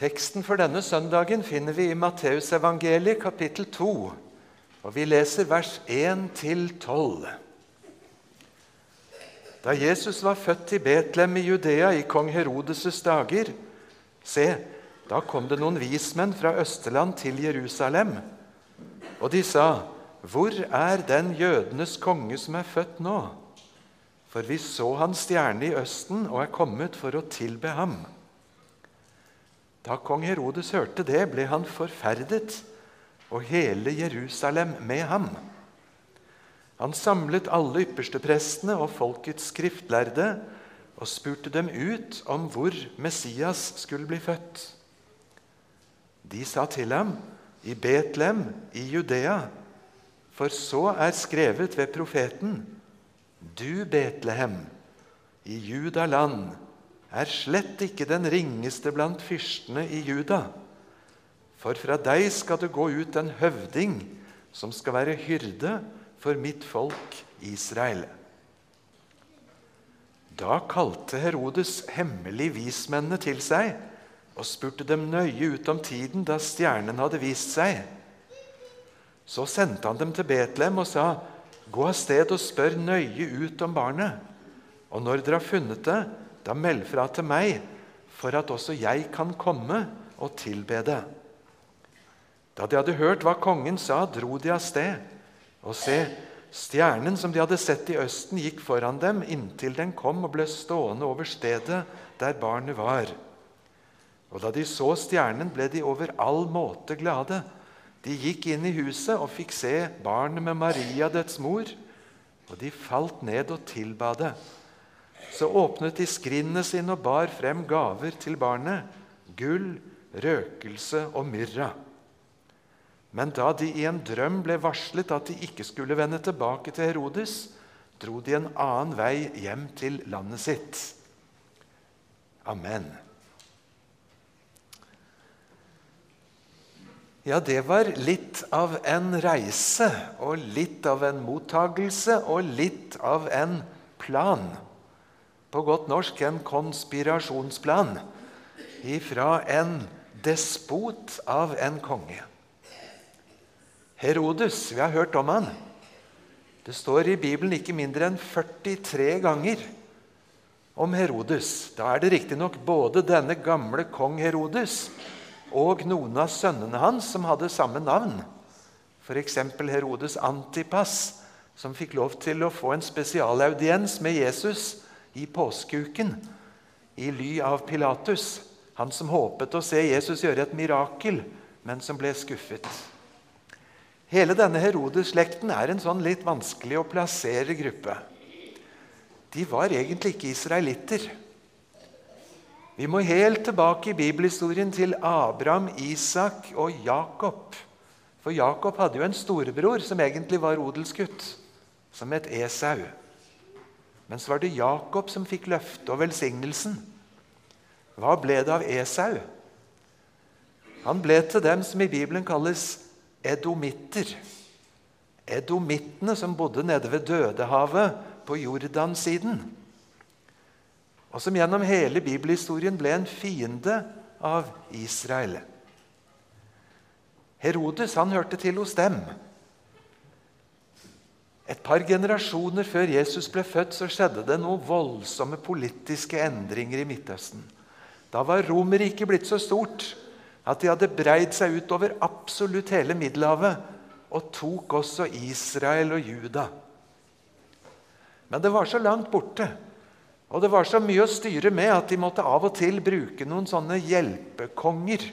Teksten for denne søndagen finner vi i Matteusevangeliet kapittel 2, og vi leser vers 1-12. Da Jesus var født i Betlehem i Judea i kong Herodes' dager, se, da kom det noen vismenn fra Østerland til Jerusalem, og de sa, Hvor er den jødenes konge som er født nå? For vi så hans stjerne i Østen og er kommet for å tilbe ham. Da kong Herodes hørte det, ble han forferdet, og hele Jerusalem med ham. Han samlet alle yppersteprestene og folkets skriftlærde og spurte dem ut om hvor Messias skulle bli født. De sa til ham, 'I Betlehem i Judea', for så er skrevet ved profeten:" Du, Betlehem, i Judaland, er slett ikke den ringeste blant fyrstene i Juda. For fra deg skal det gå ut en høvding som skal være hyrde for mitt folk Israel. Da kalte Herodes hemmelig vismennene til seg og spurte dem nøye ut om tiden da stjernen hadde vist seg. Så sendte han dem til Betlehem og sa, Gå av sted og spør nøye ut om barnet, og når dere har funnet det, da meld fra til meg, for at også jeg kan komme og tilbe det. Da de hadde hørt hva kongen sa, dro de av sted. Og se, stjernen som de hadde sett i østen, gikk foran dem inntil den kom og ble stående over stedet der barnet var. Og da de så stjernen, ble de over all måte glade. De gikk inn i huset og fikk se barnet med Maria, dets mor, og de falt ned og tilba det. Så åpnet de skrinnene sine og bar frem gaver til barnet gull, røkelse og myrra. Men da de i en drøm ble varslet at de ikke skulle vende tilbake til Herodes, dro de en annen vei hjem til landet sitt. Amen. Ja, det var litt av en reise og litt av en mottagelse og litt av en plan på godt norsk en konspirasjonsplan ifra en despot av en konge. Herodes, vi har hørt om han. Det står i Bibelen ikke mindre enn 43 ganger om Herodes. Da er det riktignok både denne gamle kong Herodes og noen av sønnene hans som hadde samme navn. F.eks. Herodes Antipas, som fikk lov til å få en spesialaudiens med Jesus i påskeuken i ly av Pilatus, han som håpet å se Jesus gjøre et mirakel, men som ble skuffet. Hele denne Herodes-slekten er en sånn litt vanskelig å plassere gruppe. De var egentlig ikke israelitter. Vi må helt tilbake i bibelhistorien til Abraham, Isak og Jakob. For Jakob hadde jo en storebror som egentlig var odelsgutt, som het Esau. Men så var det Jakob som fikk løftet og velsignelsen. Hva ble det av Esau? Han ble til dem som i Bibelen kalles edomitter. Edomittene som bodde nede ved Dødehavet på Jordansiden. Og som gjennom hele bibelhistorien ble en fiende av Israel. Herodes han hørte til hos dem. Et par generasjoner før Jesus ble født, så skjedde det noen voldsomme politiske endringer i Midtøsten. Da var Romerriket blitt så stort at de hadde breid seg utover absolutt hele Middelhavet og tok også Israel og Juda. Men det var så langt borte, og det var så mye å styre med at de måtte av og til bruke noen sånne hjelpekonger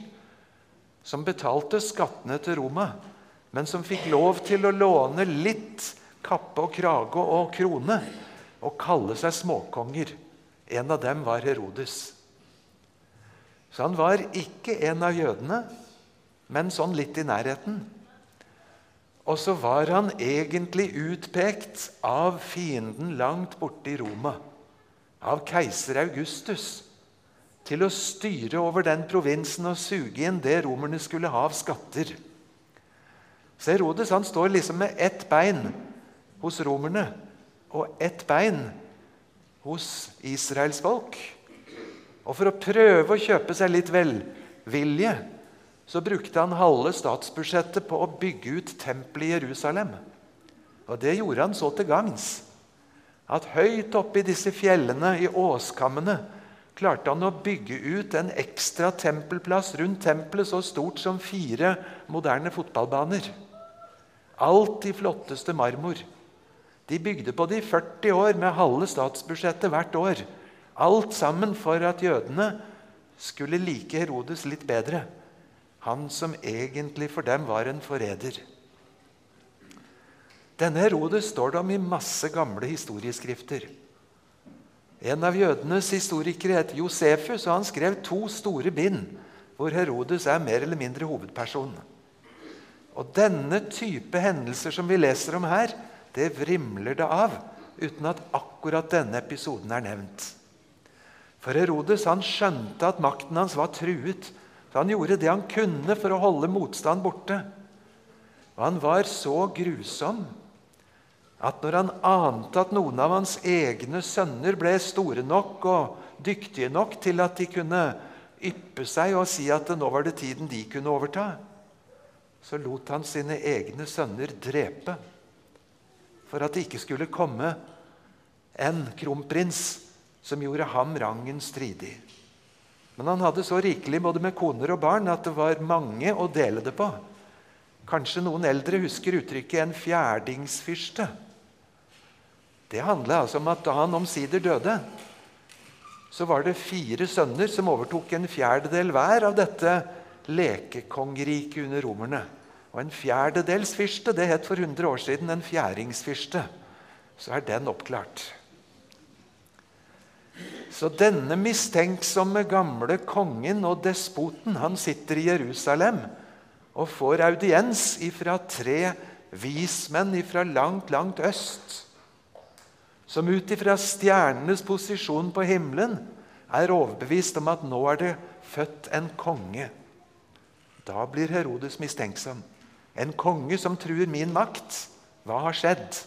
som betalte skattene til Roma, men som fikk lov til å låne litt kappe og krage og krone og kalle seg småkonger. En av dem var Herodes. Så han var ikke en av jødene, men sånn litt i nærheten. Og så var han egentlig utpekt av fienden langt borte i Roma, av keiser Augustus, til å styre over den provinsen og suge inn det romerne skulle ha av skatter. Så Herodes han står liksom med ett bein hos romerne og ett bein hos Israels folk. Og for å prøve å kjøpe seg litt velvilje så brukte han halve statsbudsjettet på å bygge ut tempelet i Jerusalem. Og det gjorde han så til gangs at høyt oppe i disse fjellene, i åskammene, klarte han å bygge ut en ekstra tempelplass rundt tempelet så stort som fire moderne fotballbaner. Alt i flotteste marmor. De bygde på det i 40 år med halve statsbudsjettet hvert år. Alt sammen for at jødene skulle like Herodes litt bedre. Han som egentlig for dem var en forræder. Denne Herodes står det om i masse gamle historieskrifter. En av jødenes historikere het Josefus, og han skrev to store bind hvor Herodes er mer eller mindre hovedperson. Og Denne type hendelser som vi leser om her, det vrimler det av, uten at akkurat denne episoden er nevnt. For Herodes han skjønte at makten hans var truet, så han gjorde det han kunne for å holde motstand borte. Og han var så grusom at når han ante at noen av hans egne sønner ble store nok og dyktige nok til at de kunne yppe seg og si at nå var det tiden de kunne overta, så lot han sine egne sønner drepe for at det ikke skulle komme en kronprins som gjorde ham rangen stridig. Men han hadde så rikelig både med koner og barn at det var mange å dele det på. Kanskje noen eldre husker uttrykket 'en fjerdingsfyrste'. Det handler altså om at da han omsider døde, så var det fire sønner som overtok en fjerdedel hver av dette lekekongeriket under romerne. Og En fjerdedelsfyrste det het for 100 år siden en fjæringsfyrste. Så er den oppklart. Så denne mistenksomme gamle kongen og despoten han sitter i Jerusalem og får audiens ifra tre vismenn ifra langt, langt øst som ut ifra stjernenes posisjon på himmelen er overbevist om at nå er det født en konge. Da blir Herodes mistenksom. En konge som truer min makt. Hva har skjedd?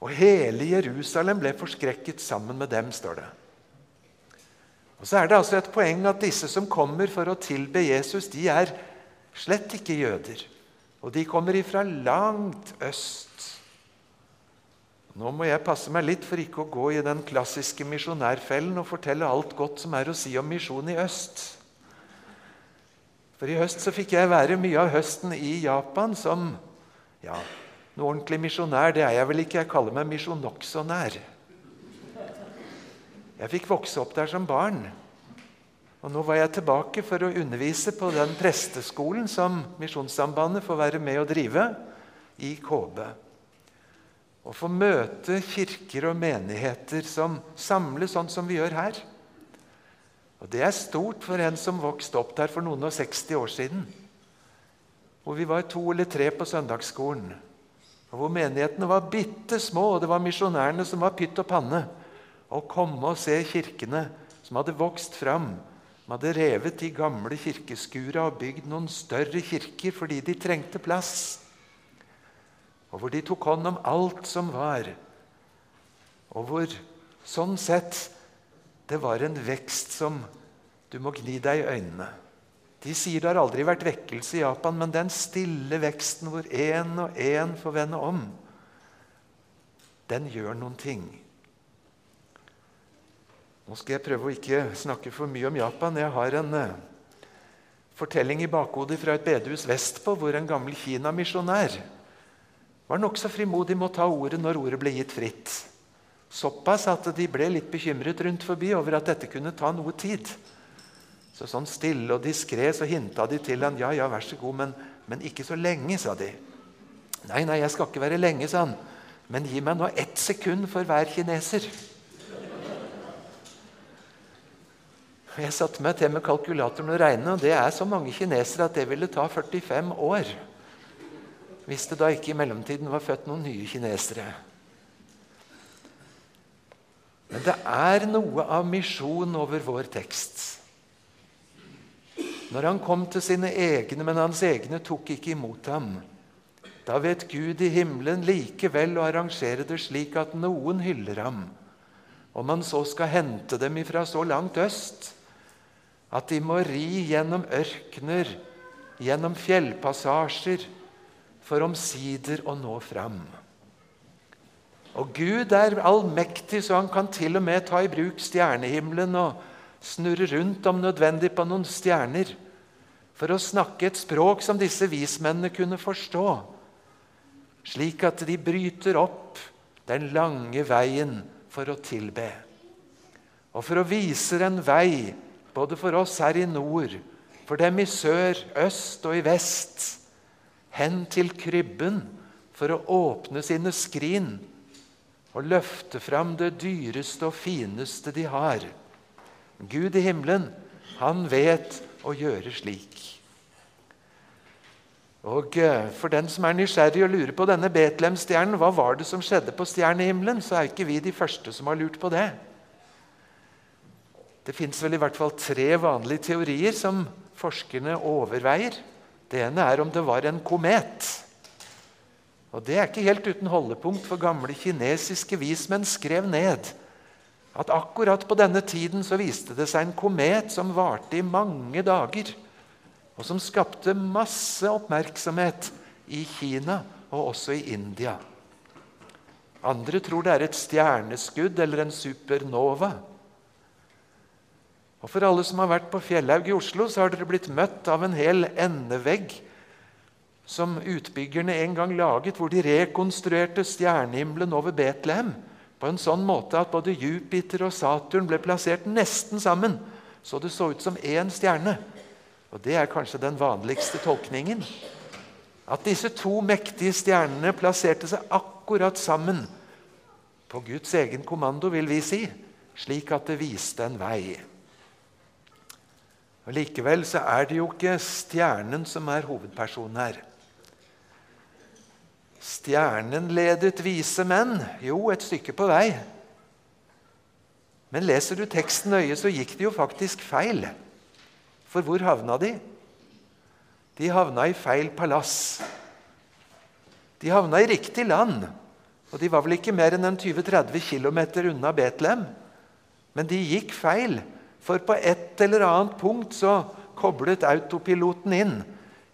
Og hele Jerusalem ble forskrekket sammen med dem, står det. Og Så er det altså et poeng at disse som kommer for å tilbe Jesus, de er slett ikke jøder. Og de kommer ifra langt øst. Nå må jeg passe meg litt for ikke å gå i den klassiske misjonærfellen og fortelle alt godt som er å si om misjon i øst. For i høst så fikk jeg være mye av høsten i Japan som ja, noe ordentlig misjonær. Det er jeg vel ikke. Jeg kaller meg misjon nokså nær. Jeg fikk vokse opp der som barn. Og Nå var jeg tilbake for å undervise på den presteskolen som Misjonssambandet får være med å drive i KB. Å få møte kirker og menigheter som samles sånn som vi gjør her. Og Det er stort for en som vokste opp der for noen og 60 år siden. Hvor vi var to eller tre på søndagsskolen. Og Hvor menighetene var bitte små, og det var misjonærene som var pytt og panne. Å komme og se kirkene som hadde vokst fram. De hadde revet de gamle kirkeskura og bygd noen større kirker fordi de trengte plass og hvor de tok hånd om alt som var. Og hvor sånn sett det var en vekst som du må gni deg i øynene. De sier det har aldri vært vekkelse i Japan, men den stille veksten hvor én og én får vende om, den gjør noen ting. Nå skal jeg prøve å ikke snakke for mye om Japan. Jeg har en uh, fortelling i bakhodet fra et bedehus vestpå hvor en gammel Kina-misjonær var nokså frimodig med å ta ordet når ordet ble gitt fritt. Såpass at de ble litt bekymret rundt forbi over at dette kunne ta noe tid. Så sånn stille og diskré så hinta de til han, ja, ja, vær så god, men, men ikke så lenge, sa de. Nei, nei, jeg skal ikke være lenge, sa han. Men gi meg nå ett sekund for hver kineser. Jeg satte meg til med kalkulatoren og regnet, og det er så mange kinesere at det ville ta 45 år hvis det da ikke i mellomtiden var født noen nye kinesere. Men det er noe av misjon over vår tekst. Når han kom til sine egne, men hans egne tok ikke imot ham. Da vet Gud i himmelen likevel å arrangere det slik at noen hyller ham. Om han så skal hente dem ifra så langt øst, at de må ri gjennom ørkener, gjennom fjellpassasjer, for omsider å nå fram. Og Gud er allmektig, så han kan til og med ta i bruk stjernehimmelen og snurre rundt om nødvendig på noen stjerner for å snakke et språk som disse vismennene kunne forstå, slik at de bryter opp den lange veien for å tilbe. Og for å vise en vei både for oss her i nord, for dem i sør, øst og i vest, hen til krybben for å åpne sine skrin og løfte fram det dyreste og fineste de har. Gud i himmelen, han vet å gjøre slik. Og eh, For den som er nysgjerrig og lurer på denne Betlehem-stjernen, hva var det som skjedde på stjernehimmelen, så er ikke vi de første som har lurt på det. Det fins vel i hvert fall tre vanlige teorier som forskerne overveier. Det ene er om det var en komet. Og Det er ikke helt uten holdepunkt, for gamle kinesiske vismenn skrev ned at akkurat på denne tiden så viste det seg en komet som varte i mange dager, og som skapte masse oppmerksomhet i Kina og også i India. Andre tror det er et stjerneskudd eller en supernova. Og For alle som har vært på Fjellhaug i Oslo, så har dere blitt møtt av en hel endevegg som utbyggerne en gang laget, hvor de rekonstruerte stjernehimmelen over Betlehem på en sånn måte at både Jupiter og Saturn ble plassert nesten sammen, så det så ut som én stjerne. Og Det er kanskje den vanligste tolkningen. At disse to mektige stjernene plasserte seg akkurat sammen på Guds egen kommando, vil vi si, slik at det viste en vei. Og Likevel så er det jo ikke stjernen som er hovedpersonen her. Stjernen ledet vise menn. Jo, et stykke på vei. Men leser du teksten nøye, så gikk det jo faktisk feil. For hvor havna de? De havna i feil palass. De havna i riktig land. Og de var vel ikke mer enn 20-30 km unna Betlehem. Men de gikk feil. For på et eller annet punkt så koblet autopiloten inn.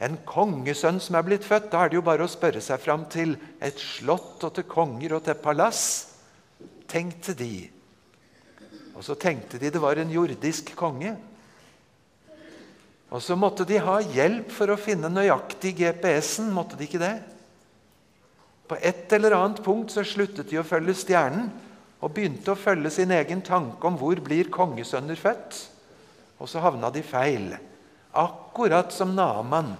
En kongesønn som er blitt født. Da er det jo bare å spørre seg fram til et slott og til konger og til palass. Tenkte de. Og så tenkte de det var en jordisk konge. Og så måtte de ha hjelp for å finne nøyaktig GPS-en. Måtte de ikke det? På et eller annet punkt så sluttet de å følge stjernen og begynte å følge sin egen tanke om hvor blir kongesønner født. Og så havna de feil. Akkurat som Naman,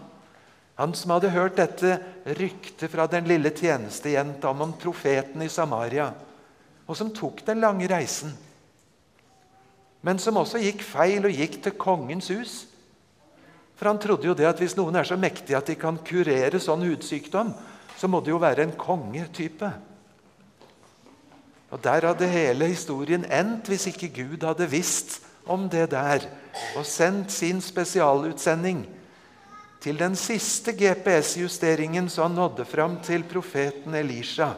han som hadde hørt dette ryktet fra den lille tjenestejenta om profeten i Samaria, og som tok den lange reisen. Men som også gikk feil og gikk til kongens hus. For han trodde jo det at hvis noen er så mektige at de kan kurere sånn hudsykdom, så må det jo være en kongetype. Og Der hadde hele historien endt hvis ikke Gud hadde visst om det der og sendt sin spesialutsending til den siste GPS-justeringen så han nådde fram til profeten Elisha.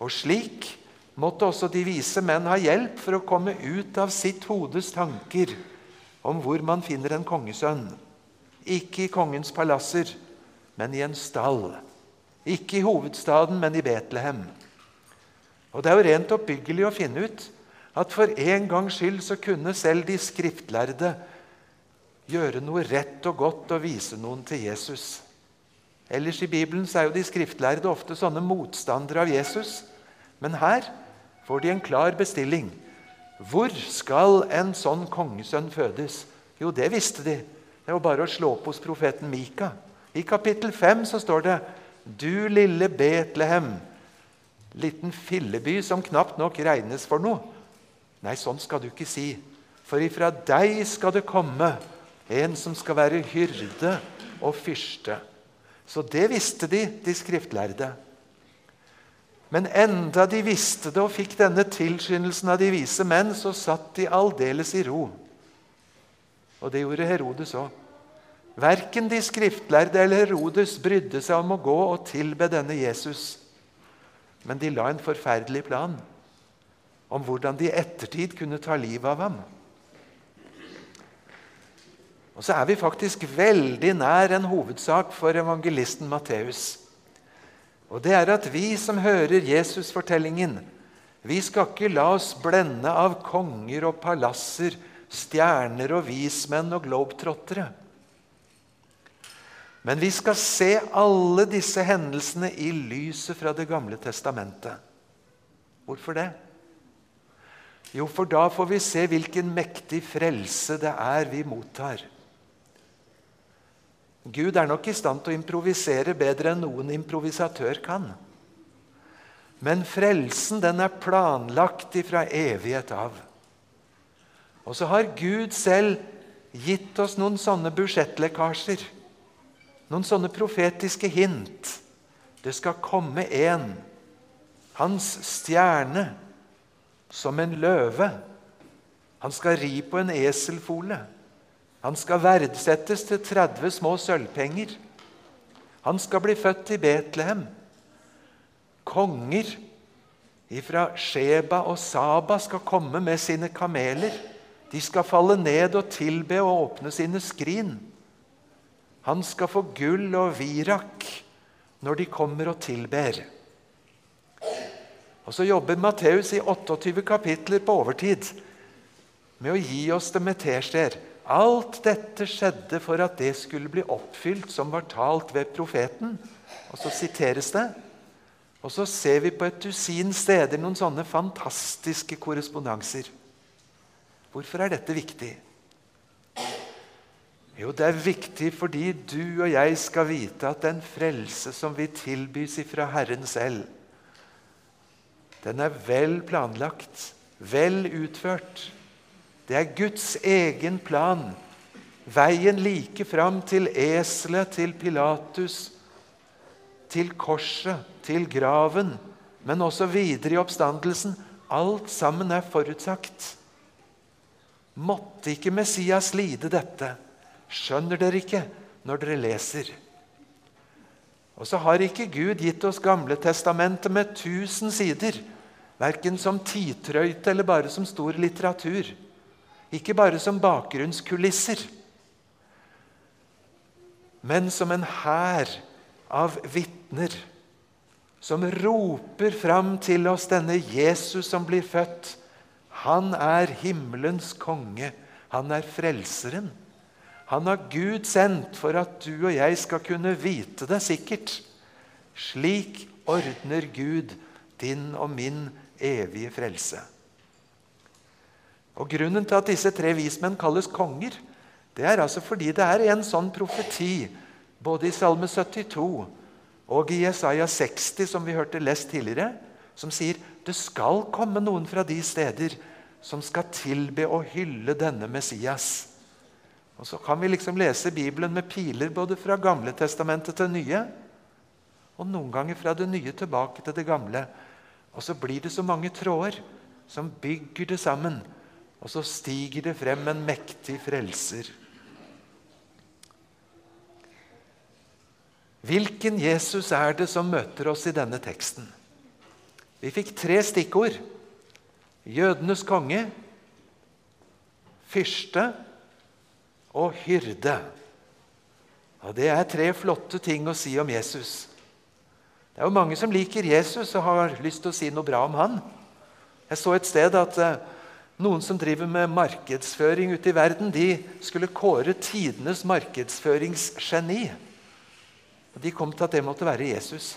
Og slik måtte også de vise menn ha hjelp for å komme ut av sitt hodes tanker om hvor man finner en kongesønn. Ikke i kongens palasser, men i en stall. Ikke i hovedstaden, men i Betlehem. Og Det er jo rent oppbyggelig å finne ut at for en gangs skyld så kunne selv de skriftlærde gjøre noe rett og godt og vise noen til Jesus. Ellers i Bibelen er jo de skriftlærde ofte sånne motstandere av Jesus. Men her får de en klar bestilling. Hvor skal en sånn kongesønn fødes? Jo, det visste de. Det var bare å slå opp hos profeten Mika. I kapittel 5 så står det Du lille Betlehem, liten filleby som knapt nok regnes for noe. Nei, sånn skal du ikke si. For ifra deg skal det komme en som skal være hyrde og fyrste. Så det visste de, de skriftlærde. Men enda de visste det og fikk denne tilskyndelsen av de vise menn, så satt de aldeles i ro. Og det gjorde Herodes òg. Verken de skriftlærde eller Herodes brydde seg om å gå og tilbe denne Jesus. Men de la en forferdelig plan om hvordan de i ettertid kunne ta livet av ham. Og så er vi faktisk veldig nær en hovedsak for evangelisten Matteus. Og det er at vi som hører Jesusfortellingen, vi skal ikke la oss blende av konger og palasser, stjerner og vismenn og globetrottere. Men vi skal se alle disse hendelsene i lyset fra Det gamle testamentet. Hvorfor det? Jo, for da får vi se hvilken mektig frelse det er vi mottar. Gud er nok i stand til å improvisere bedre enn noen improvisatør kan. Men frelsen den er planlagt ifra evighet av. Og så har Gud selv gitt oss noen sånne budsjettlekkasjer. Noen sånne profetiske hint. Det skal komme en, hans stjerne, som en løve. Han skal ri på en eselfole. Han skal verdsettes til 30 små sølvpenger. Han skal bli født i Betlehem. Konger fra Sheba og Saba skal komme med sine kameler. De skal falle ned og tilbe og åpne sine skrin. Han skal få gull og virak når de kommer og tilber. Og Så jobber Matteus i 28 kapitler på overtid med å gi oss det med teskjeer. Alt dette skjedde for at det skulle bli oppfylt som var talt ved profeten. Og så siteres det. Og så ser vi på et dusin steder noen sånne fantastiske korrespondanser. Hvorfor er dette viktig? Jo, det er viktig fordi du og jeg skal vite at den frelse som vi tilbys ifra Herren selv, den er vel planlagt, vel utført. Det er Guds egen plan. Veien like fram til eselet, til Pilatus, til korset, til graven, men også videre i oppstandelsen. Alt sammen er forutsagt. Måtte ikke Messias lide dette? Skjønner dere ikke når dere leser? Og så har ikke Gud gitt oss Gamle testamentet med 1000 sider, verken som tidtrøyte eller bare som stor litteratur. Ikke bare som bakgrunnskulisser, men som en hær av vitner som roper fram til oss denne Jesus som blir født. Han er himmelens konge. Han er frelseren. Han har Gud sendt for at du og jeg skal kunne vite det sikkert. Slik ordner Gud din og min evige frelse. Og Grunnen til at disse tre vismenn kalles konger, det er altså fordi det er en sånn profeti både i Salme 72 og i Jesaja 60, som vi hørte lest tidligere, som sier det skal komme noen fra de steder som skal tilbe og hylle denne Messias. Og Så kan vi liksom lese Bibelen med piler både fra Gamle testamentet til Nye, og noen ganger fra det nye tilbake til det gamle. Og så blir det så mange tråder som bygger det sammen og så stiger det frem en mektig frelser. Hvilken Jesus er det som møter oss i denne teksten? Vi fikk tre stikkord. Jødenes konge, fyrste og hyrde. Og Det er tre flotte ting å si om Jesus. Det er jo Mange som liker Jesus og har lyst til å si noe bra om han. Jeg så et sted at eh, noen som driver med markedsføring ute i verden, de skulle kåre tidenes markedsføringsgeni. Og De kom til at det måtte være Jesus.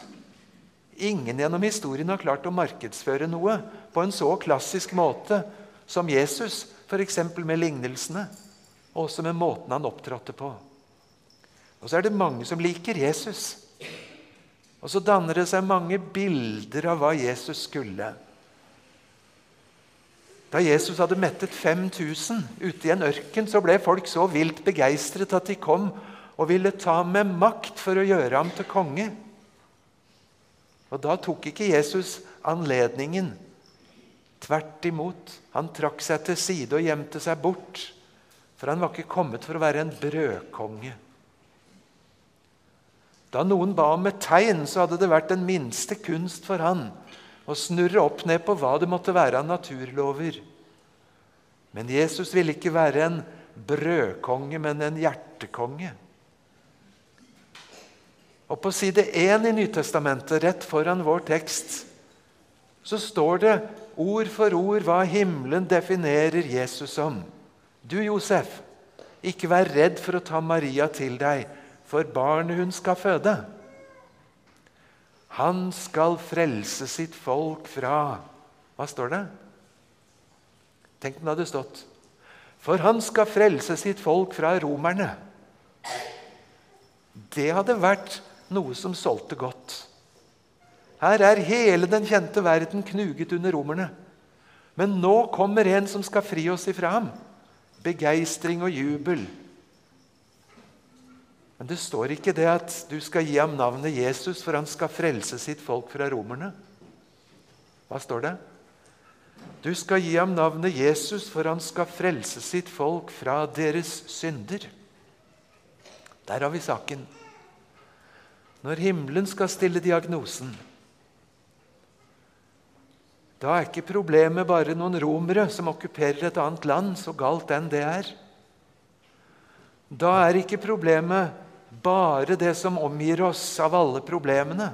Ingen gjennom historien har klart å markedsføre noe på en så klassisk måte som Jesus, f.eks. med lignelsene, og også med måten han opptrådte på. Og så er det mange som liker Jesus. Og så danner det seg mange bilder av hva Jesus skulle. Da Jesus hadde mettet 5000 ute i en ørken, så ble folk så vilt begeistret at de kom og ville ta med makt for å gjøre ham til konge. Og Da tok ikke Jesus anledningen. Tvert imot. Han trakk seg til side og gjemte seg bort. For han var ikke kommet for å være en brødkonge. Da noen ba om et tegn, så hadde det vært den minste kunst for han og snurre opp ned på hva det måtte være av naturlover. Men Jesus ville ikke være en brødkonge, men en hjertekonge. Og På side 1 i Nytestamentet, rett foran vår tekst, så står det ord for ord hva himmelen definerer Jesus som. Du, Josef, ikke vær redd for å ta Maria til deg, for barnet hun skal føde. Han skal frelse sitt folk fra Hva står det? Tenk om det hadde stått For han skal frelse sitt folk fra romerne. Det hadde vært noe som solgte godt. Her er hele den kjente verden knuget under romerne. Men nå kommer en som skal fri oss ifra ham. Begeistring og jubel. Men det står ikke det at du skal gi ham navnet Jesus, for han skal frelse sitt folk fra romerne. Hva står det? Du skal gi ham navnet Jesus, for han skal frelse sitt folk fra deres synder. Der har vi saken. Når himmelen skal stille diagnosen, da er ikke problemet bare noen romere som okkuperer et annet land, så galt enn det er. Da er ikke problemet bare det som omgir oss av alle problemene.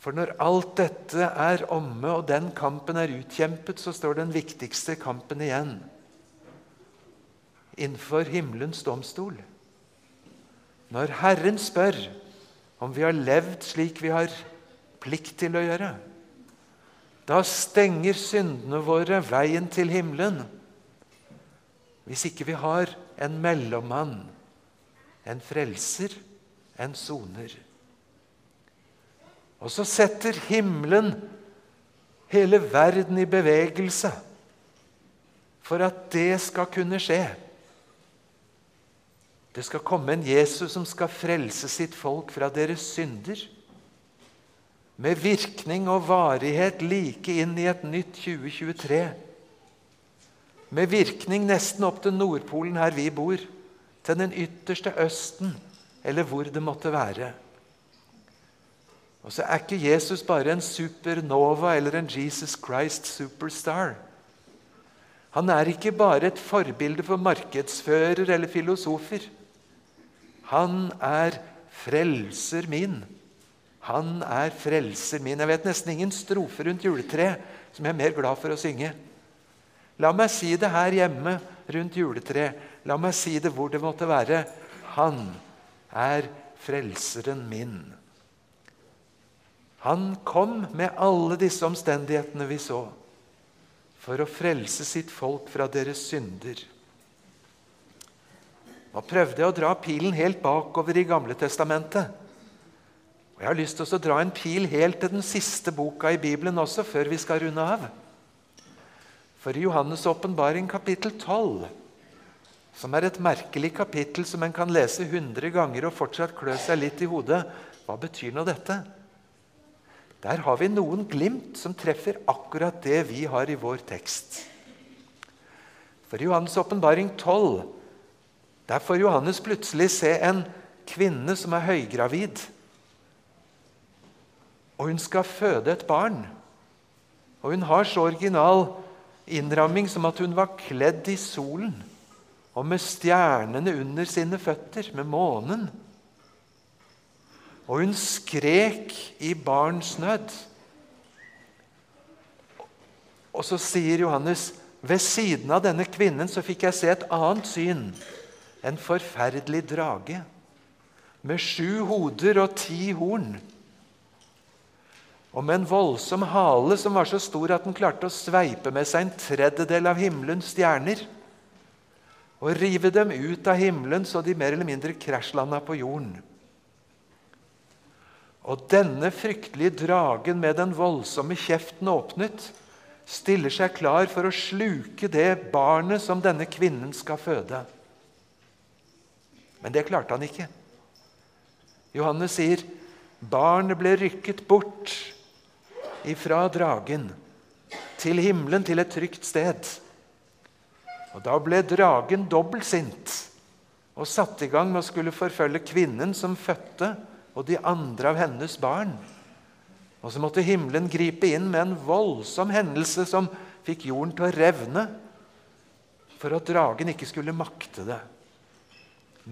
For når alt dette er omme, og den kampen er utkjempet, så står den viktigste kampen igjen innenfor himmelens domstol. Når Herren spør om vi har levd slik vi har plikt til å gjøre. Da stenger syndene våre veien til himmelen. Hvis ikke vi har en mellommann, en frelser, en soner. Og så setter himmelen hele verden i bevegelse for at det skal kunne skje. Det skal komme en Jesus som skal frelse sitt folk fra deres synder med virkning og varighet like inn i et nytt 2023. Med virkning nesten opp til Nordpolen, her vi bor, til den ytterste Østen, eller hvor det måtte være. Og så er ikke Jesus bare en supernova eller en Jesus Christ superstar. Han er ikke bare et forbilde for markedsfører eller filosofer. Han er frelser min. Han er frelser min. Jeg vet nesten ingen strofer rundt juletreet som jeg er mer glad for å synge. La meg si det her hjemme rundt juletreet. La meg si det hvor det måtte være. Han er frelseren min. Han kom med alle disse omstendighetene vi så, for å frelse sitt folk fra deres synder. Nå prøvde jeg å dra pilen helt bakover i Gamle testamentet. Og Jeg har lyst til å dra en pil helt til den siste boka i Bibelen også, før vi skal runde av. For i Johannes' åpenbaring kapittel 12, som er et merkelig kapittel som en kan lese 100 ganger og fortsatt klø seg litt i hodet Hva betyr nå dette? Der har vi noen glimt som treffer akkurat det vi har i vår tekst. For i Johannes' åpenbaring 12 der får Johannes plutselig se en kvinne som er høygravid. Og hun skal føde et barn. Og hun har så original innramming som at hun var kledd i solen og med stjernene under sine føtter, med månen. Og hun skrek i barns nød. Og så sier Johannes ved siden av denne kvinnen så fikk jeg se et annet syn. En forferdelig drage med sju hoder og ti horn og med en voldsom hale som var så stor at den klarte å sveipe med seg en tredjedel av himmelens stjerner og rive dem ut av himmelen så de mer eller mindre krasjlanda på jorden. Og denne fryktelige dragen med den voldsomme kjeften åpnet, stiller seg klar for å sluke det barnet som denne kvinnen skal føde. Men det klarte han ikke. Johannes sier barnet ble rykket bort ifra dragen til himmelen, til et trygt sted. Og Da ble dragen dobbeltsint og satte i gang med å skulle forfølge kvinnen som fødte, og de andre av hennes barn. Og så måtte himmelen gripe inn med en voldsom hendelse som fikk jorden til å revne. for at dragen ikke skulle makte det.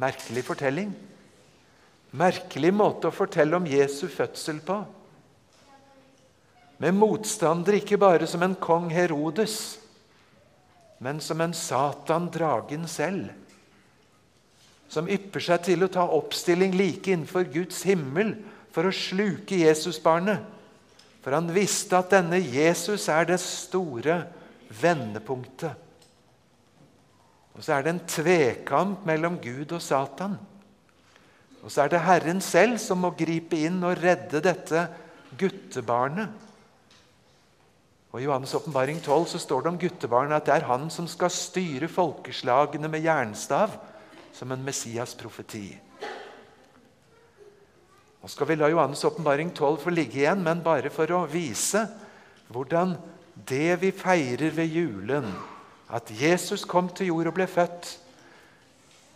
Merkelig fortelling. Merkelig måte å fortelle om Jesu fødsel på. Med motstander ikke bare som en kong Herodes, men som en Satan, dragen selv. Som ypper seg til å ta oppstilling like innenfor Guds himmel for å sluke Jesusbarnet. For han visste at denne Jesus er det store vendepunktet. Og så er det en tvekamp mellom Gud og Satan. Og så er det Herren selv som må gripe inn og redde dette guttebarnet. Og I Johannes' åpenbaring 12 så står det om guttebarnet at det er han som skal styre folkeslagene med jernstav, som en Messias-profeti. Nå skal vi la Johannes' åpenbaring 12 få ligge igjen, men bare for å vise hvordan det vi feirer ved julen, at Jesus kom til jord og ble født,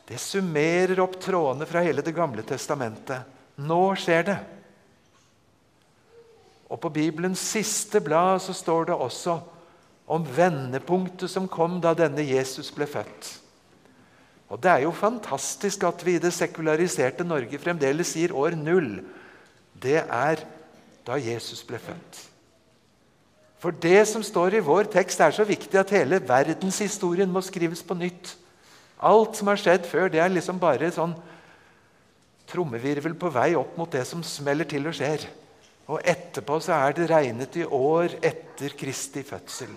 det summerer opp trådene fra hele Det gamle testamentet. Nå skjer det. Og På Bibelens siste blad så står det også om vendepunktet som kom da denne Jesus ble født. Og Det er jo fantastisk at vi i det sekulariserte Norge fremdeles sier år null. Det er da Jesus ble født. For det som står i vår tekst, er så viktig at hele verdenshistorien må skrives på nytt. Alt som har skjedd før, det er liksom bare sånn trommevirvel på vei opp mot det som smeller til og skjer. Og etterpå så er det regnet i år etter Kristi fødsel.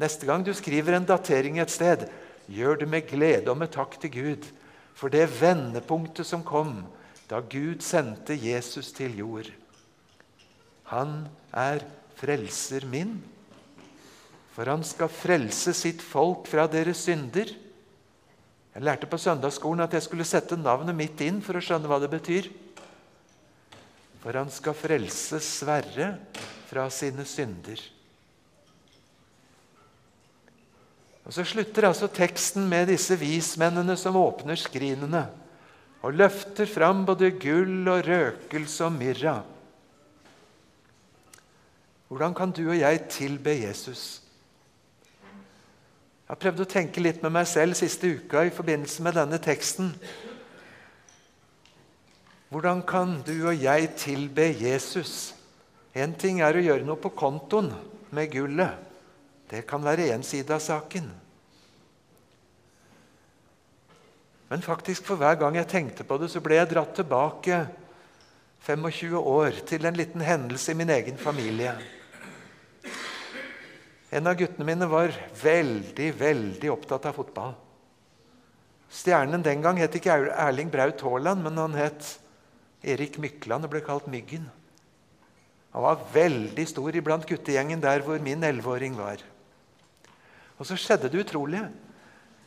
Neste gang du skriver en datering et sted, gjør det med glede og med takk til Gud for det vendepunktet som kom da Gud sendte Jesus til jord. Han er frelser min. For han skal frelse sitt folk fra deres synder. Jeg lærte på søndagsskolen at jeg skulle sette navnet mitt inn for å skjønne hva det betyr. For han skal frelse Sverre fra sine synder. Og Så slutter altså teksten med disse vismennene som åpner skrinene og løfter fram både gull og røkelse og myrra. Hvordan kan du og jeg tilbe Jesus? Jeg har prøvd å tenke litt med meg selv siste uka i forbindelse med denne teksten. Hvordan kan du og jeg tilbe Jesus? Én ting er å gjøre noe på kontoen med gullet. Det kan være én side av saken. Men faktisk for hver gang jeg tenkte på det, så ble jeg dratt tilbake 25 år til en liten hendelse i min egen familie. En av guttene mine var veldig, veldig opptatt av fotball. Stjernen den gang het ikke Erling Braut Haaland, men han het Erik Mykland ble kalt Myggen. Han var veldig stor iblant guttegjengen der hvor min elleveåring var. Og så skjedde det utrolige.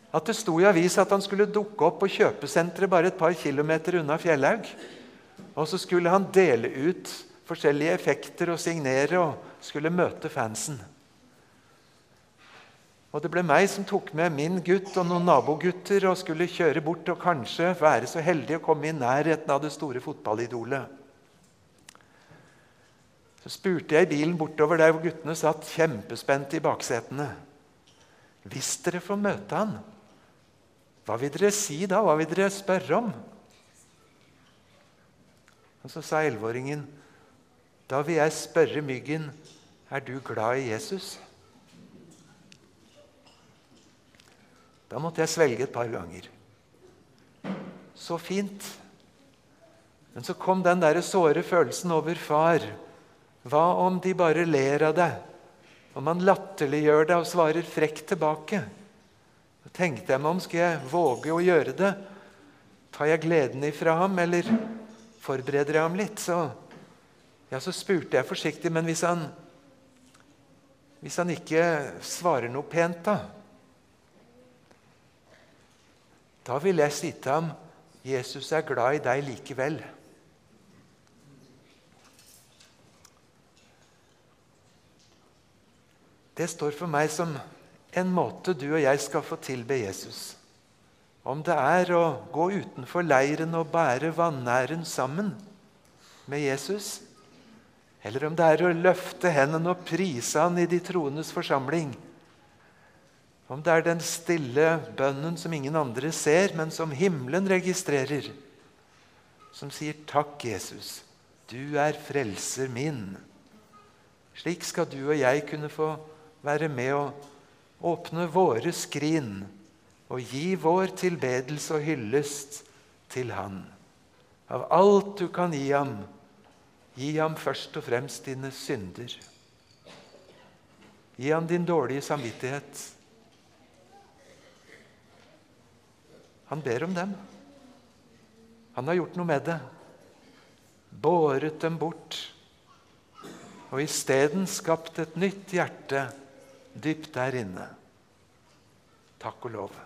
At det sto i avisa at han skulle dukke opp på kjøpesenteret bare et par kilometer unna Fjellhaug. Og så skulle han dele ut forskjellige effekter og signere og skulle møte fansen. Og det ble meg som tok med min gutt og noen nabogutter og skulle kjøre bort og kanskje være så heldig å komme i nærheten av det store fotballidolet. Så spurte jeg i bilen bortover der hvor guttene satt kjempespente i baksetene. Hvis dere får møte han, hva vil dere si da? Hva vil dere spørre om? Og Så sa elleveåringen, da vil jeg spørre myggen, er du glad i Jesus? Da måtte jeg svelge et par ganger. Så fint. Men så kom den der såre følelsen over far. Hva om de bare ler av deg? Om han latterliggjør deg og svarer frekt tilbake? Så tenkte jeg meg om. Skal jeg våge å gjøre det? Tar jeg gleden ifra ham, eller forbereder jeg ham litt? Så, ja, så spurte jeg forsiktig, men hvis han, hvis han ikke svarer noe pent, da? Da vil jeg si til ham Jesus er glad i deg likevel. Det står for meg som en måte du og jeg skal få tilbe Jesus. Om det er å gå utenfor leiren og bære vanæren sammen med Jesus, eller om det er å løfte hendene og prise han i de troendes forsamling, Om det er den stille bønnen som ingen andre ser, men som himmelen registrerer. Som sier 'Takk, Jesus, du er frelser min'. Slik skal du og jeg kunne få være med å åpne våre skrin og gi vår tilbedelse og hyllest til Han. Av alt du kan gi ham, gi ham først og fremst dine synder. Gi ham din dårlige samvittighet. Han ber om dem. Han har gjort noe med det. Båret dem bort. Og isteden skapt et nytt hjerte dypt der inne. Takk og lov.